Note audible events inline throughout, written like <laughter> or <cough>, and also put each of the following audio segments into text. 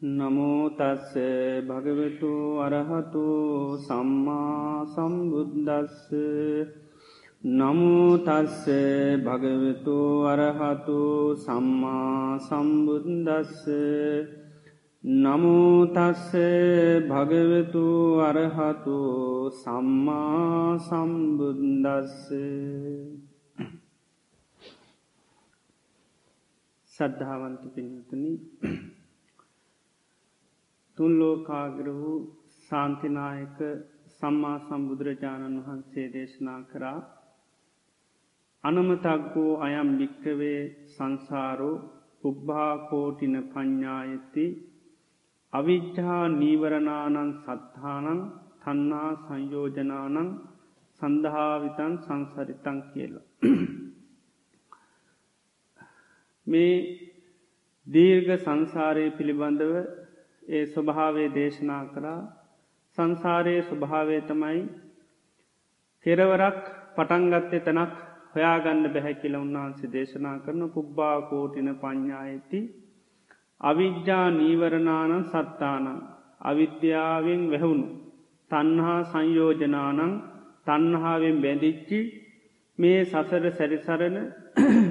නමෝතස්ස භගවෙතු අරහතු සම්මා සම්බුද්දස්ස. නමුතස්ස භගවෙතු අරහතු සම්මා සම්බුද්දස්ස. නමුතස්ස භගවෙතු අරහතු සම්මා සම්බුද්දස්ස. සද්ධාවන්ත පිනතුනි තුන් ලෝකාග්‍ර වූ සාන්තිනායක සම්මා සම්බුදුරජාණන් වහන්සේ දේශනා කරා අනමතක්ගෝ අයම් භික්කවේ සංසාරෝ පුබ්භාකෝටින පඤ්ඥායති අවිච්්‍යා නීවරණානං සත්හානං තන්නා සංයෝජනානං සඳහාවිතන් සංසරිතන් කියලා. මේ දීර්ඝ සංසාරය පිළිබඳව ඒ ස්වභාවේ දේශනා කරා සංසාරයේ ස්වභාවය තමයි කෙරවරක් පටන්ගත්තේ තනක් හොයාගන්න බැහැ කියල උන්වහන්සේ දේශනා කරන පුබ්බා කෝටින පඤ්ඥායති අවිද්‍යා නීවරණානන් සත්තානං. අවිද්‍යාවෙන් වැැහුණු. තන්හා සංයෝජනානං තන්හාාවෙන් බැඳිච්චි. මේ සසර සැරිසරණ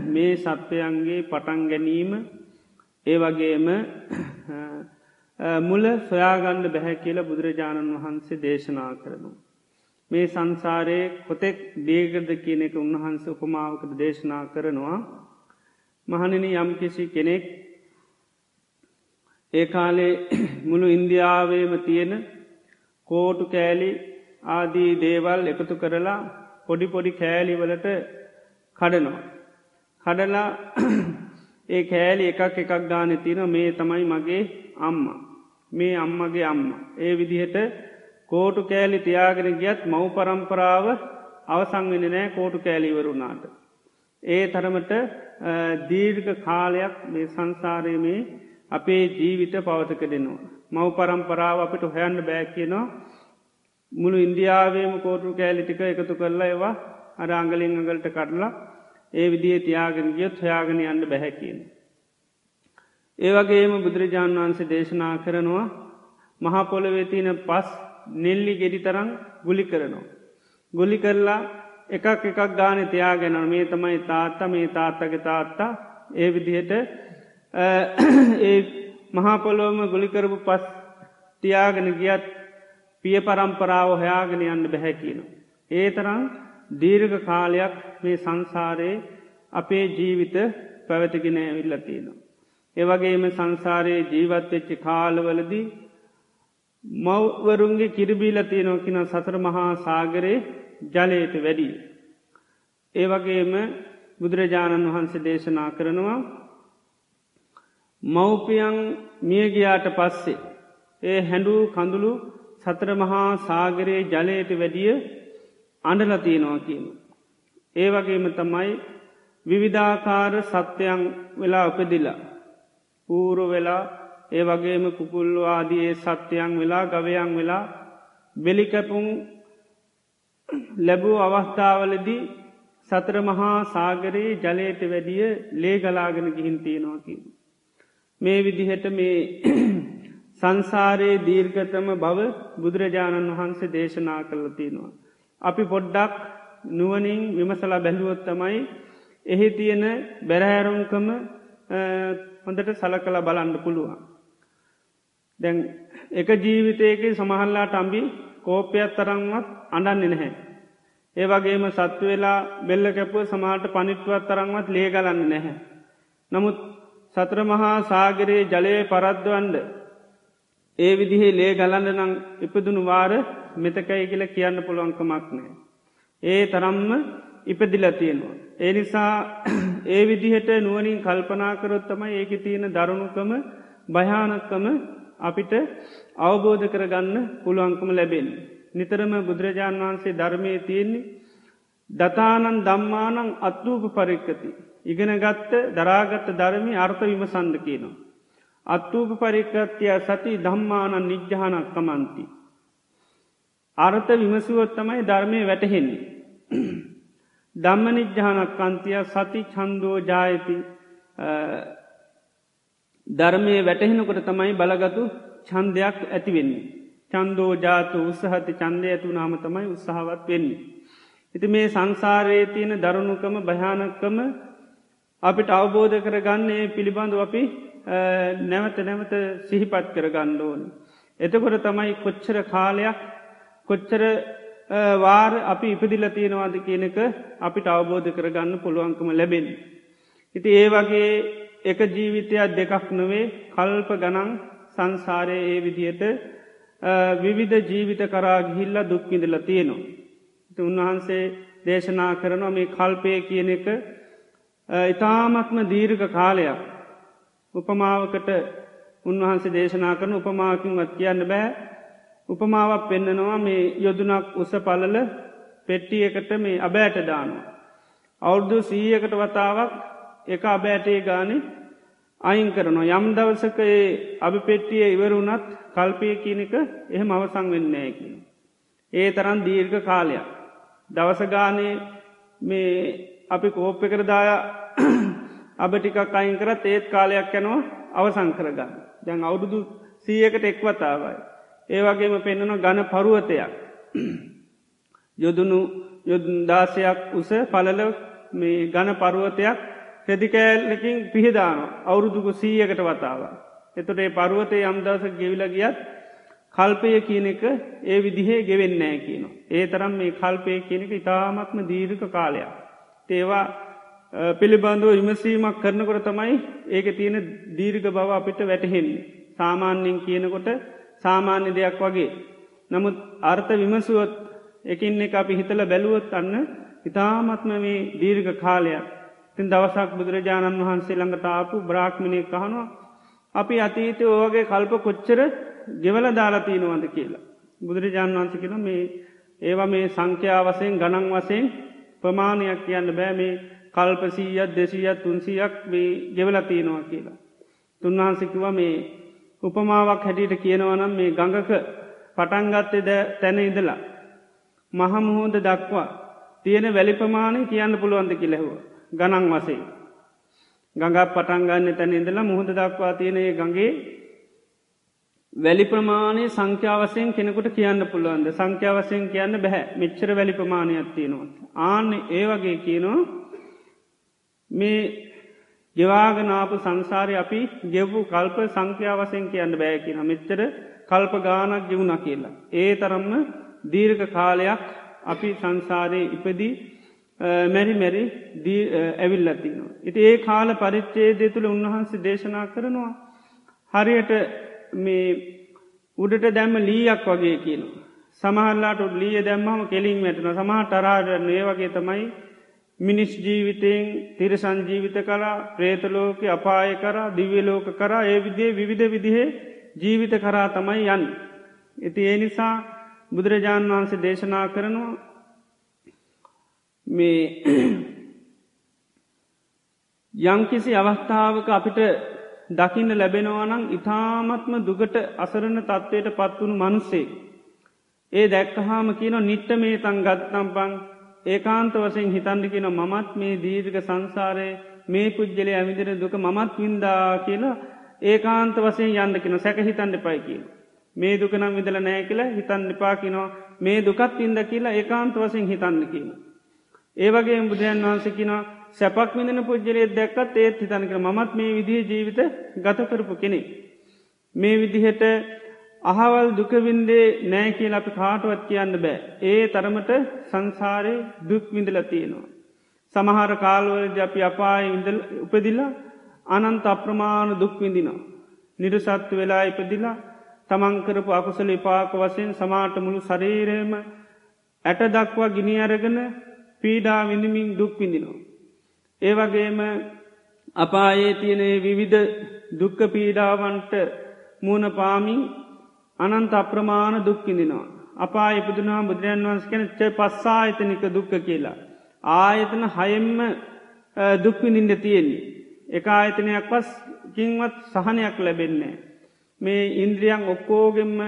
මේ සත්වයන්ගේ පටන් ගැනීම ඒ වගේම මුල සොයාගන්න බැහැ කියලා බුදුරජාණන් වහන්සේ දේශනා කරනු. මේ සංසාරයේ කොතෙක් දේගද කියන එක උන්වහන්ස උපමාවකට දේශනා කරනවා. මහණනි යම්කිසි කෙනෙක් ඒ කාලේ <clears throat> මුළු ඉන්දියාවේම තියෙන කෝටු කෑලි ආදී දේවල් එකතු කරලා පොඩි පොඩි කෑලිවලට කඩනවා. කඩලා <clears throat> ඒ කෑලි එකක් එකක් ගාන තින මේ තමයි මගේ අම්මා. මේ අම්මගේ අම්ම. ඒ විදිහට කෝටු කෑලි තියාගෙන ගියත් මව් පරම්පරාව අවසංවෙන නෑ කෝටු කෑලිවරුණාට. ඒ තරමට දීර්ඝ කාලයක් මේ සංසාරය මේ අපේ ජීවිත පවතක දෙනවා. මව් පරම්පරාව අපිට හොයන්න බෑ කියනවා මුළු ඉන්දියාවේම කෝටු කෑලිටික එකතු කරලා ඒවා අර අංගලින් අඟලට කටලා ඒ විදිේ තියාගෙන ගියොත් හොයාගෙන යන්න බැහැකියෙන. ඒවගේම බුදුරජාණන් වහන්සේ දේශනා කරනවා මහපොළොවේ තියන පස් නෙල්ලි ගෙඩි තරං ගුලි කරනවා. ගොලි කරලා එකක් එකක් ගාන තියාගෙන මේ තමයි තාත්තා මේ තාත්තක තාත්තා ඒ විදිහට ඒ මහපොලොවම ගොලිකරපු පස් තියාගෙන ගියත් පිය පරම්පරාව හොයාගෙන යන්න බැහැකින. ඒ තරම් දීර්ඝ කාලයක් මේ සංසාරයේ අපේ ජීවිත පැවැතිගෙන ඇවිල්ලතියෙනවා. ඒවගේම සංසාරයේ ජීවත්වෙච්චි කාලවලදී මව්වරුන්ගේ කිරිබීල තියෙනොකින සතර මහා සාගරයේ ජලයට වැඩී. ඒවගේම බුදුරජාණන් වහන්සේ දේශනා කරනවා මව්පියන් මියගියාට පස්සේ ඒ හැඩූ කඳුළු සතර මහා සාගරයේ ජලයට වැඩිය අඩලතියනවා කියන. ඒ වගේම තමයි විවිධාකාර සත්‍යයන් වෙලා උපදිලා ඌරු වෙලා ඒ වගේම කුකුල්ලු ආදයේ සත්‍යයන් වෙලා ගවයන් වෙලා බෙලිකැපුම් ලැබූ අවස්ථාවලදී සතර මහා සාගරයේ ජලයට වැඩිය ලේගලාගෙන ගිහින් තියෙනවාකින්. මේ විදිහට මේ <clears throat> සංසාරයේ දීර්ගතම බව බුදුරජාණන් වහන්සේ දේශනා කළ තියෙනවා. අපි පොඩ්ඩක් නුවනින් විමසලා බැලුවොත් තමයි එහි තියෙන බැරහැරුම්කම හොඳට සල කළ බලන්න පුළුවන්. දැන් එක ජීවිතයක සමහල්ලාට අම්බි කෝපයක් තරංවත් අඩන්නේ නැහැ. ඒ වගේම සත්තු වෙලා බෙල්ල කැපුව සමහට පනිට්ුවත් තරංවත් ලේගලන්න නැහැ. නමුත් සත්‍ර මහා සාගරයේ ජලය පරද්දවන්ඩ ඒ විදිහේ ලේ ගලන්න නං ඉපදුණු වාර මෙතකයි කියල කියන්න පුළුවන්කමක් නෑ. ඒ තරම්ම ඉපදිල තියෙනවා. ඒ නිසා ඒ විදිහට නුවනින් කල්පනාකරොත්තම ඒක තියෙන දරුණුකම භයානක්කම අපිට අවබෝධ කරගන්න පුළුවන්කම ලැබෙන්. නිතරම බුදුරජාණන් වහන්සේ ධර්මය තියෙන්නේ දතානන් දම්මානං අත්ලූප පරික්කති. ඉගෙන ගත්ත දරාගත්ත ධර්මි අර්ථ විමසන්ද කියනවා. අත්වූප පරික්කත්තිය සති දම්මානන් නිජ්්‍යානක් කමන්ති. අර්ථ විමසුවොත් තමයි ධර්මය වැටහෙන්නේ. ධම්ම නිජ්්‍යානක් කන්තිය සති චන්දෝ ජායති ධර්මය වැටහෙනකොට තමයි බලගතු චන්දයක් ඇතිවෙන්නේ. චන්දෝ ජාතු උත්සහති චන්දය ඇතු නාම තමයි උත්සාහවත් වෙන්නේ. ඉති මේ සංසාරයේ තියෙන දරුණුකම භයානක්කම අපිට අවබෝධ කරගන්නේ පිළිබඳු අපි නැවත නැවත සිහිපත් කරගන්න ඕන. එතකොට තමයි කොච්චර කාලයක් කොච්චර වාර අපි ඉපදිල තියෙනවාද කියනක අපිට අවබෝධ කරගන්න පුළුවන්කම ලැබෙන. ඉති ඒ වගේ එක ජීවිතයක් දෙකක් නොවේ කල්ප ගනන් සංසාරය ඒ විදියට විවිධ ජීවිත කරා ගිහිල්ල දුක්විඳල තියෙනවා. උන්වහන්සේ දේශනා කරනවා මේ කල්පය කියන එක ඉතාමත්ම දීර්ඝ කාලයක් උපමාවකට උන්වහන්සේ දේශනා කරන උපමාකින්වත් කියන්න බෑ උපමාවක් පෙන්නනවා මේ යොදුනක් උස පලල පෙට්ටියකට මේ අබෑට දානවා. අවුරුදු සීයකට වතාවක් එක අබෑටේ ගානේ අයින් කරනවා යම් දවසක ඒ අභි පෙට්ටිය ඉවරුණත් කල්පය කියනක එහෙම අවසං වෙන්නේ කියන. ඒ තරන් දීර්ඝ කාලයක්. දවසගානේ මේ අපි කෝප්ප කරදාය <clears throat> අබ ටිකක් අයින් කරත් ඒත් කාලයක් යනවා අවසං කරගන්න. දැන් අවුරුදු සීයකට එක්වතාවයි. ඒවගේම පෙන්න්නන ගන පරුවතයක්. යොදුනු යොදාසයක් උස පලල මේ ගන පරුවතයක් රෙදිකෑල්ලකින් පිහිදාන අවුරුදුකු සීයකට වතාව. එතොට ඒ පරුවතය යම්දවස ගෙවිල ගියත් කල්පය කියන එක ඒ විදිහේ ගෙවෙන්නෑ කියන. ඒ තරම් මේ කල්පය කියනක ඉතාමත්ම දීර්ක කාලයක්. තේවා පිළිබඳව විමසීමක් කරනකොට තමයි ඒක තියෙන දීර්ග බව අපිට වැටහෙන්නේ. සාමාන්‍යෙන් කියනකොට සාමාන්‍ය දෙයක් වගේ. නමුත් අර්ථ විමසුවොත් එකින් එක අපි හිතල බැලුවොත් අන්න ඉතාමත්ම මේ දීර්ඝ කාලයක් තින් දවසක් බුදුරජාණන් වහන්සේ ළඟට ආපු බ්‍රාක්්මණය කහනවා අපි අතීතය ඕවගේ කල්ප කොච්චර ගෙවල දාලාතිීනවද කියලා. බුදුරජාණන් වහන්ස කෙන මේ ඒවා මේ සංඛ්‍යා වසයෙන් ගණන් වසයෙන් ප්‍රමාණයක් කියන්න බෑ මේ කල්පසීයත් දෙසීයත් තුන්සියක් මේ ගෙවලතිීනවා කියලා. තුන්වහන්සිකිවා මේ උපමාවක් හැටියට කියනවනම් මේ ගඟක පටන්ගත්තේ ද තැන ඉදලා. මහමුහෝද දක්වා තියෙන වැලි ප්‍රමාණය කියන්න පුළුවන්ද කිලෙහුව ගනන් වසේ. ගඟක් පටන්ගන්න තැන ඉදලා මුහද දක්වා තියෙනය ගගේ වැලි ප්‍රමාණය සංඛ්‍යාවසයෙන් කෙනෙකුට කියන්න පුළුවන්ද සංඛ්‍යාවසයෙන් කියන්න බැහැ මෙච්චර වැලි ප්‍රමාණයක් තියෙනවා. ආන්න ඒ වගේ කියනවා මේ ගෙවාගනාපු සංසාරය අපි ගෙව්පු කල්ප සංඛ්‍යාවසයෙන් කියන්න බෑ කියන මෙච්චර කල්ප ගානක් ගෙවුණ කියලා. ඒ තරම්ම දීර්ඝ කාලයක් අපි සංසාරය ඉපදී මැරි මැරි ඇවිල්ලතිනවා. ඉති ඒ කාල පරිච්චේදය තුළ උන්වහන්සේ දේශනා කරනවා. හරියට මේ උඩට දැම්ම ලීයක් වගේ කියනවා. සමහල්ලාට ලීය දැම්මම කෙලින් වැටන සමහ ටරාඩ ඒ වගේ තමයි මිනිස් ජීවිතයෙන් තිරසන් ජීවිත කරා ප්‍රේතලෝක අපාය කරා දිව්‍යලෝක කරා ඒ විදිේ විවිධ විදිහේ ජීවිත කරා තමයි යන්. ඇති ඒ නිසා බුදුරජාණන් වහන්සේ දේශනා කරනවා මේ <clears throat> යංකිසි අවස්ථාවක අපිට දකින්න ලැබෙනවානං ඉතාමත්ම දුගට අසරණ තත්ත්වයට පත්වුණු මනුස්සේ. ඒ දැක්කහාම කියන නිට්ට මේ තන් ගත්තම් පං ඒකාන්ත වසයෙන් හිතන්ඩිකින මමත් මේ දීර්ඝ සංසාරය මේ පුද්ගලය ඇවිදිර දුක මමත් වින්දා කියලා ඒකාන්ත වසයෙන් යන්නකින සැක හිතන්ඩ පයි කියල. මේ දුකනම් විදල නෑ කියලා හිතන් නිපාකිනවා මේ දුකත් ඉන්ද කියලා ඒකාන්ත වසයෙන් හිතන්න කියන. ඒවගේ බුදුරන් වහන්සකිනවා සැපක් විඳන පුද්ජලේ දැක්කත් ඒත් හිතනක මත් මේ විදිහ ජීවිත ගත කරපු කෙනෙ. මේ විදිහට අහවල් දුකවින්දේ නෑ කියල අපි කාටුවත් කියන්න බෑ. ඒ තරමට සංසාරය දුක් විඳල තියෙනවා. සමහර කාල්වලද අපි අපාය ඉඳල් උපදිලා අනන්ත අප්‍රමාණ දුක්විඳිනවා. නිරසත්තු වෙලා ඉපදිලා තමන්කරපු අකුසල පාක වසයෙන් සමාට මුළු ශරීරයම ඇට දක්වා ගිනි අරගෙන පීඩා විඳමින් දුක් විඳිනවා. ඒවගේම අපායේ තියනේ විවිධ දුක්ක පීඩාවන්ට මූුණ පාමින් අනන්ත අප්‍රමාණ දුක්කිදිනවා. අපා ඉපදුනා බුදුරන් වන්ස කැනච්ච පස්සා අතනික දුක්ක කියලා. ආයතන හයෙම්ම දුක්විනින්ට තියෙන්නේ. එක ආයතනයක් පස් කින්වත් සහනයක් ලැබෙන්නේ. මේ ඉන්ද්‍රියන් ඔක්කෝගෙම්ම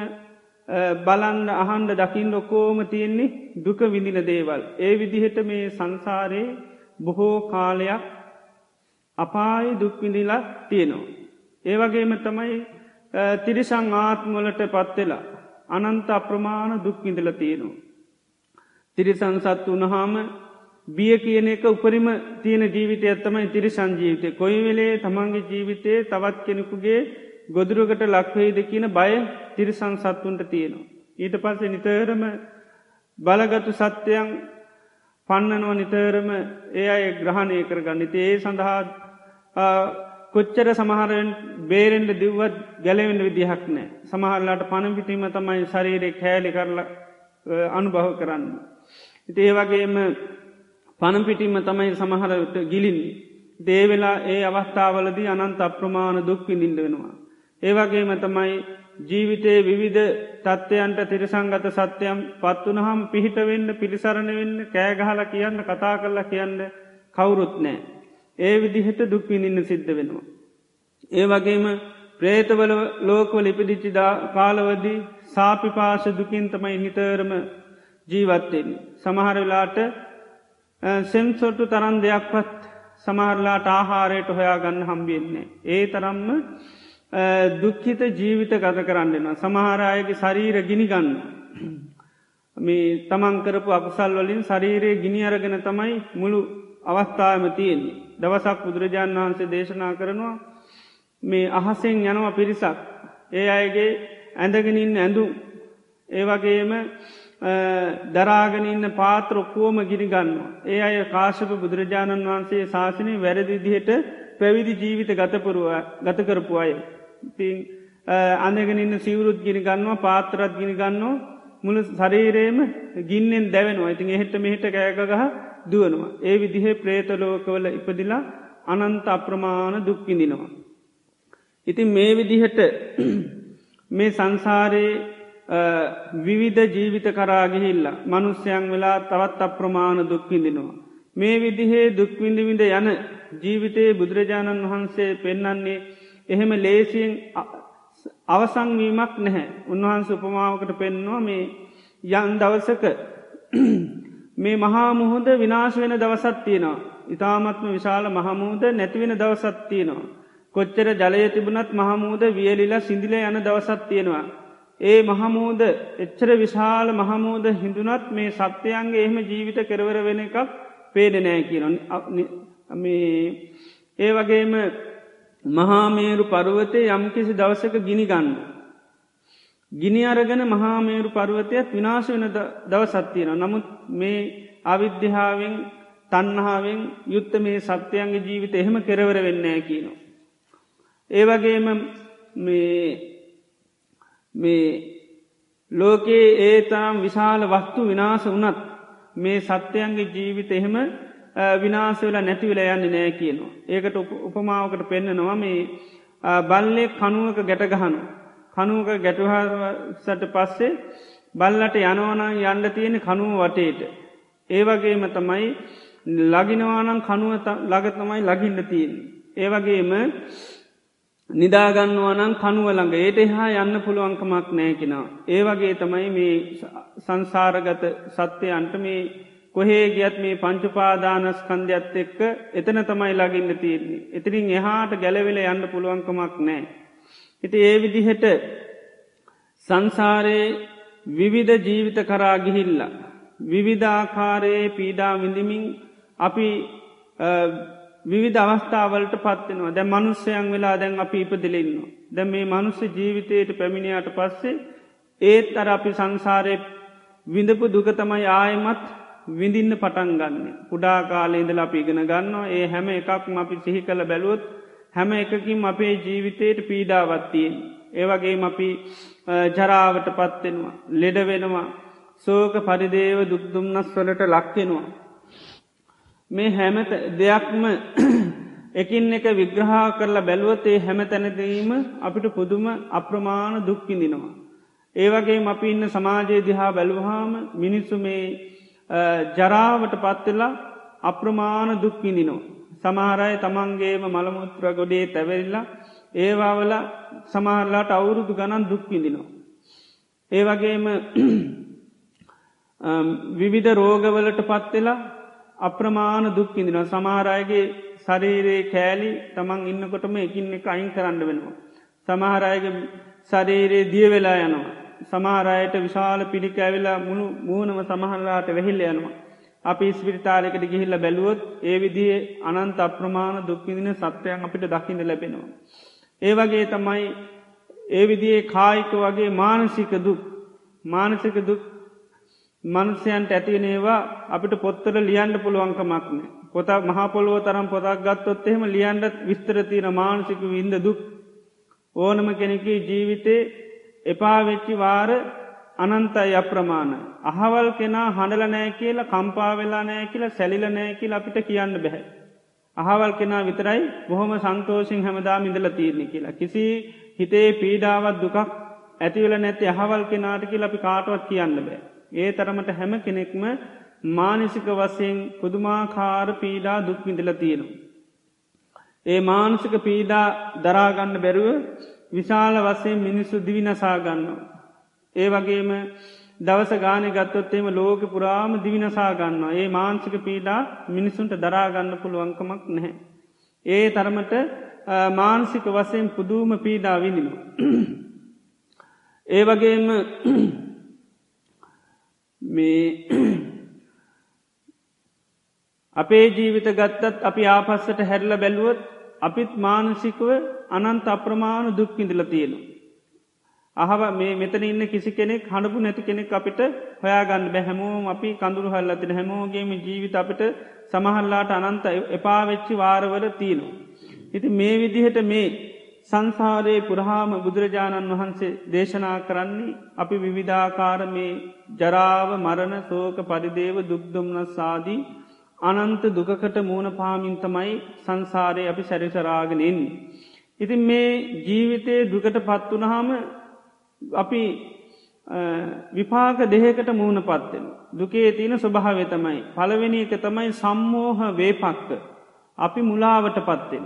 බලන්න අහන්ඩ දකිින් ඔකෝම තියෙන්නේ දුක විඳින දේවල්. ඒ විදිහට මේ සංසාරයේ බොහෝ කාලයක් අපායි දුක්විඳිලා තියෙනවා. ඒවගේම තමයි තිරිසං ආත්මලට පත්වෙලා අනන්ත අප්‍රමාණ දුක්විඳල තියෙනවා. තිරිසං සත්තු වනහාම බිය කියන එක උපරිම තියෙන ජීවිතය ඇත්තමයි තිරිසං ජීවිතය කොයි වෙලේ තමන්ගේ ජීවිතයේ තවත් කෙනෙකුගේ ගොදුරුකට ලක්වෙයිද කියන බය තිරිසං සත්තුන්ට තියෙනවා. ඊට පස්සේ නිතරම බලගතු සත්‍යයන් පන්නනුව නිතරම ඒ අය ග්‍රහණය කරගන්න ඉති ඒ සඳහා කොච්චර සමහරෙන් බේරෙන්ට දිව්වත් ගැලවෙන්ට විදිහක් නෑ සමහරලාට පණපිටීම තමයි ශරීරය කෑලි කරල අනුභව කරන්න. ඉති ඒ වගේම පණපිටීම තමයි සමහරට ගිලින්නේ. දේවෙලා ඒ අවස්ථාවලදී අනන්ත අප්‍රමාණ දුක්විඳින්ට වෙනවා. ඒවගේම තමයි ජීවිතයේ විවිධ තත්ත්වයන්ට තිරසංගත සත්‍යයම් පත්වනහම් පිහිට වෙන්න පිළිසරණ වෙන්න කෑගහල කියන්න කතා කරලා කියන්න කවුරුත් නෑ. ඒ විදිහට දුක්විඳින්න සිද්ධ වෙනවා. ඒ වගේම ප්‍රේතවල ලෝකවල ඉපදිච්චිදා කාලවදී සාපිපාශ දුකින් තමයි හිතරම ජීවත්තෙන්. සමහර වෙලාට සෙම්සොට්ටු තරන් දෙයක්වත් සමහරලාට ආහාරයට හොයා ගන්න හම්බියෙන්නේ. ඒ තරම්ම දුක්හිත ජීවිත ගත කරන්නවා. සමහරයගේ ශරීර ගිනිගන්න. මේ තමන්කරපු අකුසල් වලින් ශරීරයේ ගිනි අරගෙන තමයි මුළු අවස්ථාවම තියෙන්නේ. දවසක් බුදුරජාණන් වහන්සේ දේශනා කරනවා මේ අහසෙන් යනවා පිරිසක්. ඒ අයගේ ඇඳගෙනින් ඇඳු ඒවගේම දරාගෙනන්න පාත්‍රොක්කෝම ගිරිගන්න. ඒ අය කාශප බුදුරජාණන් වහන්සේ ශාසනය වැරදිදිහට පැවිදි ජීවිත ගත කරපු අය. තිං අඳගෙනන්න සිවරුත් ගිනි ගන්නවා පාත්තරත් ගිනි ගන්නවා මුළු ශරීරේම ගින්නෙන් දැවෙනවා ඉතින් එහෙට මෙහිට කෑගගහ දුවනවා. ඒ විදිහේ ප්‍රේතලෝකවල ඉපදිලා අනන්ත අප්‍රමාණ දුක්කිඳිනවා. ඉතින් මේ විදිහට <clears throat> මේ සංසාරයේ විවිධ ජීවිත කරාගිහිල්ලා මනුස්්‍යයන් වෙලා තවත් අප්‍රමාණ දුක්විඳිනවා. මේ විදිහේ දුක්විඳවිඳ යන ජීවිතයේ බුදුරජාණන් වහන්සේ පෙන්නන්නේ එහෙම ලේසියෙන් අවසංවීමක් නැහැ උන්වහන්ස උපමාවකට පෙන්නවා මේ යන් දවසක <clears throat> මේ මහාමුහොද විනාශ වෙන දවසත් තියෙනවා. ඉතාමත්ම විශාල මහමුූද නැතිවෙන දවසත් තියෙනවා. කොච්චර ජලය තිබුණත් මහමුූද වියලිලා සිදිල යන දවසත් තියෙනවා. ඒ මහමූද එච්චර විශාල මහමූද හිඳුනත් මේ සත්‍යයන්ගේ එහෙම ජීවිත කරවර වෙන එකක් පේඩනෑ කියන ඒ වගේම මහාමේරු පරුවතය යම්කිසි දවසක ගිනි ගන්න. ගිනි අරගෙන මහාමේරු පරුවතයත් විනාශ වෙන දවසත්තියන. නමුත් මේ අවිද්‍යහාාවෙන් තන්නහාාවෙන් යුත්ත මේ සත්‍යයන්ගේ ජීවිත එහෙම කෙරවර වෙන්නෑ කියනවා. ඒවගේම මේ මේ ලෝකයේ ඒ තරම් විශාල වස්තු විනාස වනත් මේ සත්‍යයන්ගේ ජීවිත එහෙම විනාස වෙලා නැතිවෙල යන්න නෑ කියනවා. ඒකට උපමාවකට පෙන්න්නනවා මේ බල්ලෙ කනුවක ගැටගහනු. කනුවක ගැටුහසට පස්සේ බල්ලට යනවනං යන්න තියෙන කනුව වටේට. ඒවගේම තමයි ලගිනවානං කනුව ළඟ තමයි ලගින්න තියෙන්. ඒවගේම නිදාගන්නවනං කනුවළඟ ඒට හා යන්න පුළුවන්කමක් නෑකෙනවා. ඒ වගේ තමයි මේ සංසාරගත සත්‍යයන්ට මේ කොහේ ගියත් මේ පංචුපාදානස් කන්දයක්ත් එක්ක එතන තමයි ලගින්න තියන්නේ. එතිරින් එහාට ගැලවෙල යන්න පුළුවන්කමක් නෑ. හිති ඒ විදිහට සංසාරයේ විවිධ ජීවිත කරා ගිහිල්ලා. විවිධාකාරයේ පීඩා විඳමින් අපි විවිධ අවස්ථාවලට පත්වෙනවා දැ මනුස්සයන් වෙලා දැන් අපි ඉපදිලෙන්න. දැ මේ මනුස්ස ජීවිතයට පැමිණියට පස්සේ ඒත් අර අපි සංසාරය විඳපු දුකතමයි ආයමත් විඳින්න පටන් ගන්න. කුඩා කාලේඉඳල අපි ඉගෙන ගන්නවා ඒ හැම එකක්ම අපි සිහි කළ බැලුවොත් හැම එකකින් අපේ ජීවිතයට පීඩාවත්තියෙන්. ඒවගේ අපි ජරාවට පත්වෙනවා. ලෙඩ වෙනවා. සෝක පරිදේව දුක්දුම්න්නස් වලට ලක්වෙනවා. මේ හැම දෙයක්ම <clears throat> එකින් එක විග්‍රහා කරලා බැලුවතේ හැම තැනදීම අපිට පුදුම අප්‍රමාණ දුක්කිඳිනවා. ඒවගේ අපි ඉන්න සමාජයේ දිහා බැලුවහාම මිනිස්සු මේ ජරාවට පත්වෙලා අප්‍රමාණ දුක්කිඳිනෝ. සමහරය තමන්ගේම මළමුත්‍ර ගොඩේ තැවරිල්ලා ඒවාවල සමහරලාට අවුරුදු ගණන් දුක්කිඳිනවා. ඒවගේම විවිධ රෝගවලට පත්වෙලා අප්‍රමාණ දුක්කිදින සමහරයගේ ශරීරයේ කෑලි තමන් ඉන්නකොටම එකින් එක අයින් කරන්න වෙනවා. සමහරයගේ ශරීරයේ දිය වෙලා යනවා. සමහරයට විශාල පිළිකෑවෙලා මුණු මූුණම සමහරලාට වෙහිල්ල යනවා. අපි ස්පිරිතාලෙකට ගිහිල්ල බැලුවොත් ඒ විදිේ අනන්ත අප්‍රමාණ දුක්විදින සත්‍යයන් අපිට දකින්න ලැබෙනවා. ඒ වගේ තමයි ඒ විදිේ කායික වගේ මානසික දුක් මානසික දුක් මනුස්්‍යයන්ට ඇතිවෙනේවා අපිට පොත්තර ලියන්ඩ පුළුවන්කමක්න පොතක් මහපොලොව තරම් පොතක් ගත්තොත් එහෙම ලියන්ඩත් විස්තරතින මානසික වින්ද දුක් ඕනම කෙනෙක ජීවිතේ එපා වෙච්චි වාර අනන්තයි අප්‍රමාණ. අහවල් කෙනා හඬල නෑ කියලා කම්පා වෙලා නෑ කියලා සැලිල නෑ කියල අපිට කියන්න බැහැ. අහවල් කෙනා විතරයි බොහොම සන්තෝෂෙන් හැමදාම ඉඳල තීරණි කියලා. කිසි හිතේ පීඩාවත් දුකක් ඇතිවල නැති අහවල් කෙනාට කියල අපි කාටවත් කියන්න බෑ. ඒ තරමට හැම කෙනෙක්ම මානසික වසයෙන් පුදුමාකාර පීඩා දුක්විඳල තියෙනවා. ඒ මානසික පීඩා දරාගන්න බැරුව විශාල වසයෙන් මිනිස්සු දිවිනසාගන්න. ඒ වගේම දවස ගාන ගත්තොත්තේම ලෝක පුරාම දිවිනසා ගන්න ඒ මාංසික පීඩා මිනිසුන්ට දරාගන්න පුළුවන්කමක් නැහැ. ඒ තරමට මාන්සික වසයෙන් පුදුම පීඩා විඳිනු. ඒ වගේම මේ අපේ ජීවිත ගත්තත් අපි ආපස්සට හැරල බැලුවොත් අපිත් මානසිකව අනන්ත අප්‍රමාණ දුක්කිඳල තියෙනවා. අහව මේ මෙතන ඉන්න කිසි කෙනෙක් හඬපු නැති කෙනෙක් අපිට හොයාගන්න බැහැමෝම අපි කඳුරු හල්ලතින හැමෝගේම ජීවිත අපිට සමහල්ලාට අනන්ත එපා වෙච්චි වාරවල තියනවා. ඉති මේ විදිහට මේ සංසාරයේ පුරහාම බුදුරජාණන් වහන්සේ දේශනා කරන්නේ අපි විවිධාකාර මේ ජරාව මරණ සෝක පරිදේව දුක්දුම්නස්සාදී අනන්ත දුකකට මූුණ පාමින්තමයි සංසාරය අපි සැරිසරාගෙන එන්නේ. ඉතින් මේ ජීවිතයේ දුකට පත්වනහම අපි විපාක දෙහකට මූුණ පත්වෙන. දුකේ තියෙන ස්වභාවය තමයි. පළවෙනි එක තමයි සම්මෝහ වේපක්ක. අපි මුලාවට පත්වෙන.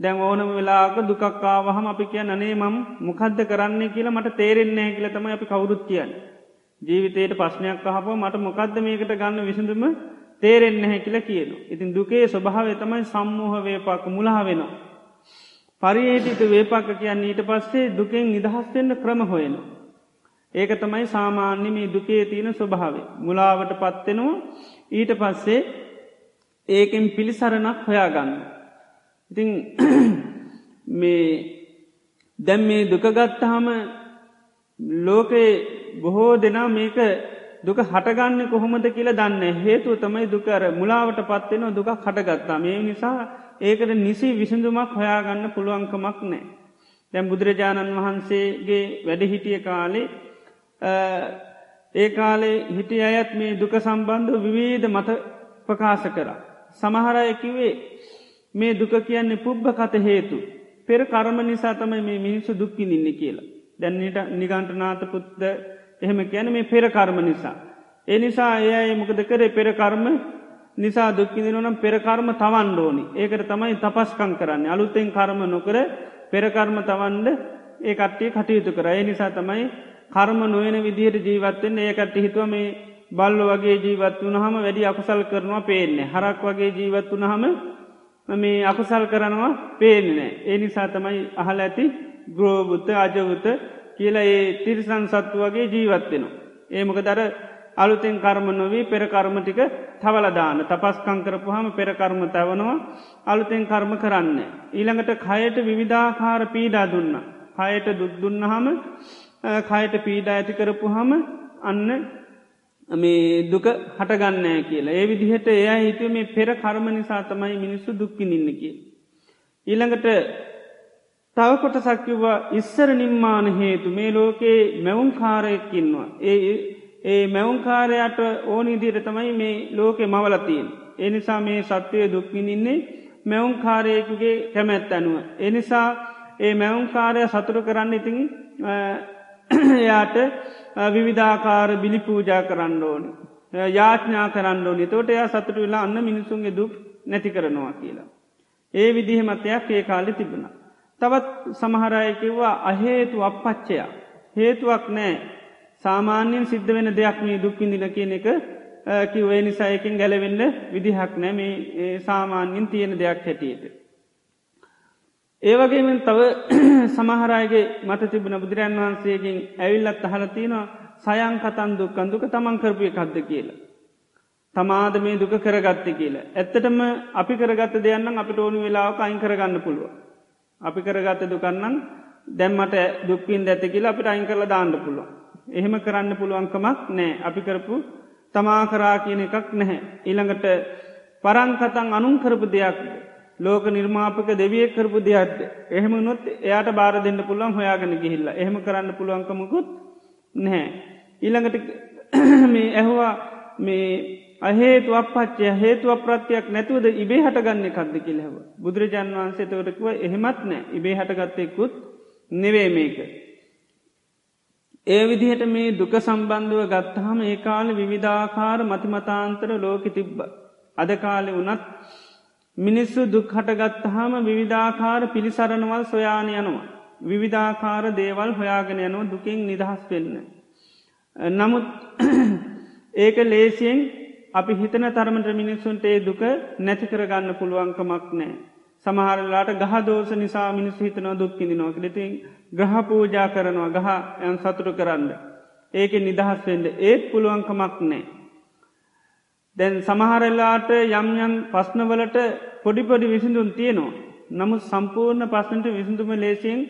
දැන් ඕනම වෙලාක දුකක්කාවහම අපි කිය නනේ මම් මොකක්ද කරන්නේ කියලා මට තේරෙන්නේ කියල තමයි අපි කවුරුත් කියන්න. ජීවිතයට පශ්නයක් කහප මට මොකක්ද මේකට ගන්න විසඳම තේරෙන්න හැ කියල කියන. ඉතින් දුකේ ස්වභාව තමයි සම්මෝහ වේපක් මුලා වෙනවා. පරියේටික වේපක්ක කියන්න ඊට පස්සේ දුකෙන් නිදහස්වෙන්න ක්‍රම හොයෙන. ඒක තමයි සාමාන්‍ය මේ දුකේ තියෙන ස්වභාවේ. මුලාවට පත්වෙනවා ඊට පස්සේ ඒකෙන් පිළිසරණක් හොයාගන්න. ඉතිං <clears throat> මේ දැම් මේ දුකගත්තහම ලෝකයේ බොහෝ දෙනා මේක දුක හටගන්න කොහොමද කියලා දන්න හේතුව තමයි දුකර මුලාවට පත්වෙන දුක හටගත්තා මේ නිසා ඒකට නිසි විසඳුමක් හොයාගන්න පුළුවන්කමක් නෑ. දැම් බුදුරජාණන් වහන්සේගේ වැඩ හිටිය කාලේ ඒ කාලේ හිටිය අයත් මේ දුක සම්බන්ධ විවේද මත ප්‍රකාශ කර. සමහරයකිවේ මේ දුක කියන්නේ පුබ්බ කත හේතු. පෙර කර්ම නිසා තමයි මේ මිනිස්සු දුක්කි ඉන්න කියලා. දැන්නට නිගන්ටනාත පුද්ද එහෙම කියන මේ පෙර කර්ම නිසා. ඒ නිසා ඒ මොකද කරේ? පෙර කර්ම නිසා දුක්කිදිනනම් පෙරකර්ම තවන්න ඕනි. ඒකට තමයි තපස්කං කරන්න. අලුත්තෙන් කර්ම නොකර පෙරකර්ම තවන්ඩ ඒ කට්ටිය කටයුතු කර. ඒ නිසා තමයි කර්ම නොයන විදිහයට ජීවත්වෙන් ඒ කට්ටි හිතුව මේ බල්ල වගේ ජීවත් වනහම වැඩි අකුසල් කරනවා පේන්නේ හරක් වගේ ජීවත් වනහම මේ අකුසල් කරනවා පේනනෑ ඒ නිසා තමයි අහල ඇති ග්‍රෝබුත්ත අජවත කියලා ඒ තිරිසන් සත්තු වගේ ජීවත්වෙනවා. ඒමක දර අලුතෙන් කර්ම නොවී පෙරකර්ම ටික තවලදාන තපස්කං කරපුහම පෙරකර්ම තැවනවා අලුතෙන් කර්ම කරන්න. ඊළඟට කයට විවිධාකාර පීඩා දුන්න. කයට දුක්දුන්නහම කයට පීඩා ඇති කරපු හම අන්න මේ දුක හටගන්නෑ කියලා. ඒ විදිහට එයා හිතුව මේ පෙර කර්ම නිසා තමයි මිනිස්සු දුක්කිනින්න කිය. ඊළඟට තවකොට සක්කිව්වා ඉස්සර නිම්මාන හේතු මේ ලෝකයේ මැවුම් කාරයක්කින්නවා. ඒ ඒ මැවුන්කාරයට ඕනිදියට තමයි මේ ලෝකෙ මවලතියෙන්. එනිසා මේ සත්‍යය දුක්විනින්නේ මැවුන්කාරයකුගේ කැමැත් ඇනුව. එනිසා ඒ මැවුන්කාරය සතුරු කරන්න ඉතින් එයාට විවිධාකාර බිලි පූජා කරන්න ඕනි. යාඥා කරන්න ඕනි තෝට එයා සතුට වෙලා අන්න මිනිසුන්ගේ දුක් නැති කරනවා කියලා. ඒ විදිහ මතයක් ඒ කාලි තිබුණ. තවත් සමහරයකිව්වා අහේතු අපපච්චයා. හේතුවක් නෑ සාමාන්‍යයෙන් සිද්ධ වෙන දෙයක් මේ දුක්විඳින කියන එක කිවේ නිසායකින් ගැලවෙන්න විදිහක් නෑ මේ සාමාන්‍යින් තියෙන දෙයක් හැටියට. ඒවගේම තව <clears throat> සමහරයගේ මත තිබුණ බුදුරන් වහන්සේගෙන් ඇවිල්ලත් අහලතිනවා සයන් කතන් දුක්කන් දුක තමන් කරපය කද්ද කියලා. තමාද මේ දුක කරගත්ත කියලා. ඇත්තටම අපි කරගත්ත දෙයන්න අපිට ඕනු වෙලාවක අයින් කරගන්න පුළුව. අපි කරගත්ත දුකන්නන් දැම්මට දුක්පින් ඇති කියලා අපිට අයින් කරලා දාන්න පුළුව. එහෙම කරන්න පුළුවන්කමක් නෑ අපි කරපු තමා කරා කියන එකක් නැහැ. ඊළඟට පරංකතන් අනුන් කරපු දෙයක් ලෝක නිර්මාපක දෙවිය කරපු දෙයක්ද. එහෙම නොත් එයාට බාර දෙන්න පුළුවන් හොයාගෙන ගිහිල්ල එහෙම කරන්න පුළුවන්කමකුත් නැහැ. ඊළඟට මේ ඇහවා මේ අහේතු අපච්චය හේතු අප්‍රත්තියක් නැතුවද ඉබේ හටගන්න කක්ද කියලෙව. බුදුරජාන් වහන්සේ තවටකුව එහෙමත් නෑ ඉබේ හටගත්තෙකුත් නෙවේ මේක. ඒ විදිහට මේ දුක සම්බන්ධව ගත්තහම ඒ කාල විවිධාකාර මතිමතාන්තර ලෝක තිබ්බ. අද කාලෙ වනත් මිනිස්සු දුක් හටගත්තහම විවිධාකාර පිළිසරණවල් සොයාන යනවා. විවිධාකාර දේවල් හොයාගෙන යනවා දුකින් නිදහස් වෙන්න. නමුත් ඒක ලේසියෙන් අපි හිතන තරමට මිනිස්සුන්ට ඒ දුක නැති කරගන්න පුළුවන්කමක් නෑ. සමහරලාට ගහ දෝස නිසා මිනිස් හිතනව දුක්කිදිනවා ලිතින් ග්‍රහ පූජා කරනවා ගහ යන් සතුරු කරන්න. ඒක නිදහස් වෙන්ඩ ඒත් පුළුවන්කමක් නෑ. දැන් සමහරල්ලාට යම් යම් පස්නවලට පොඩිපොඩි විසිඳුන් තියෙනවා. නමුත් සම්පූර්ණ පස්සට විසිඳුම ලේසින්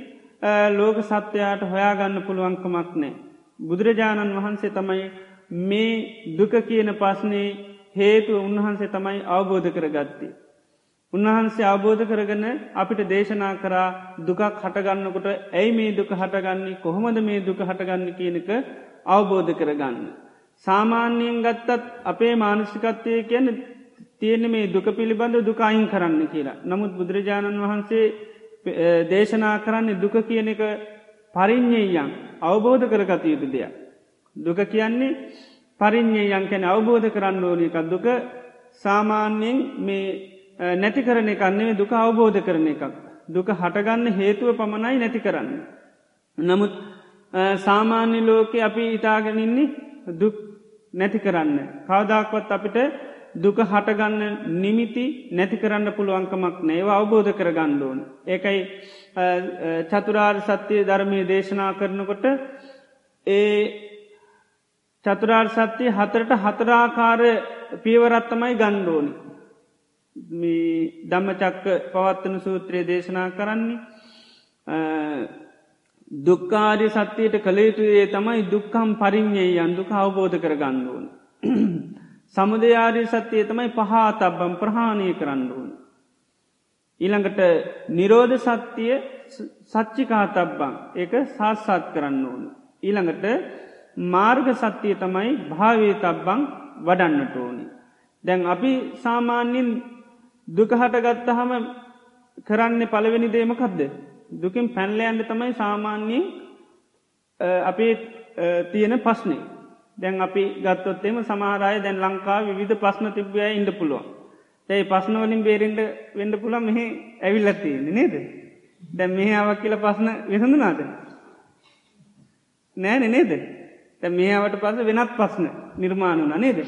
ලෝක සත්‍යයාට හොයාගන්න පුළුවන්කමක් නෑ. බුදුරජාණන් වහන්සේ තමයි මේ දුක කියන පස්නේ හේතුව උන්වහන්සේ තමයි අවබෝධ කරගත්තේ. උන්වහන්සේ අවබෝධ කරගන අපිට දේශනා කරා දුකක් හටගන්නකොට ඇයි මේ දුක හටගන්නේ කොහොමද මේ දුක හටගන්න කියනක අවබෝධ කරගන්න. සාමාන්‍යයෙන් ගත්තත් අපේ මානසිකත්වය කියන්න තියෙන මේ දුක පිළිබඳ දුකයින් කරන්න කියලා. නමුත් බුදුරජාණන් වහන්සේ දේශනා කරන්නේ දුක කියන එක පරිින්්ඥයන් අවබෝධ කරගත යුතු දෙයක්. දුක කියන්නේ පරිින්්ඥයන් කැන අවබෝධ කරන්න ඕන එකක් දුක සාමාන්‍යයෙන් මේ නැති කරන එකන්නේ දුක අවබෝධ කරන එකක්. දුක හටගන්න හේතුව පමණයි නැති කරන්න. නමුත් සාමාන්‍ය ලෝකෙ අපි ඉතාගෙනන්නේ දුක් නැති කරන්න. කවදක්වත් අපිට දුක හටගන්න නිමිති නැති කරන්න පුළුවන්කමක් නේවා අවබෝධ කරගන්න ඕන. ඒකයි චතුරාර් සත්‍යය ධර්මය දේශනා කරනකොට ඒ චතුරාර් සත්‍යය හතරට හතරාකාර පියවරත්තමයි ගණ්ඩෝනි. දම්මචක්ක පවත්වන සූත්‍රයේ දේශනා කරන්නේ දුක්කාරි සත්‍යයට කළේතුයේ තමයි දුක්කම් පරිින්්ඥේ යන් දුක අවබෝධ කර ගණ්ඩුවන්. <clears throat> සමුදයාරි සත්‍යය තමයි පහා තබ්බම් ප්‍රහාණය කරන්න ඕන. ඊළඟට නිරෝධ සත්‍යය සච්චිකා තබ්බං ඒක සාස්සාත් කරන්න ඕන. ඊළඟට මාර්ග සත්‍යය තමයි භාවේ තබ්බං වඩන්නට ඕනි. දැන් අපි සාමාන්‍යින් දුකහට ගත්තහම කරන්නේ පළවෙනි දේමකක්ද. දුකින් පැන්ලයන්ට තමයි සාමාන්‍යයෙන් අපේ තියෙන පස්නේ. දැන් අපි ගත්තොත්තෙම සමහරය දැන් ලංකා විධ පස්න තිබ්බය ඉඩ පුළුවන්. ඇයි පස්නවලින් බේරෙන්ට වෙන්ඩ පුළන් මෙහ ඇවිල්ලතියන්නේ නේද. දැන් මෙහ අවක් කියල පස්න විසඳනාද. නෑන නේද. තැ මේවට පස වෙනත් පස්න නිර්මාණුන නේද.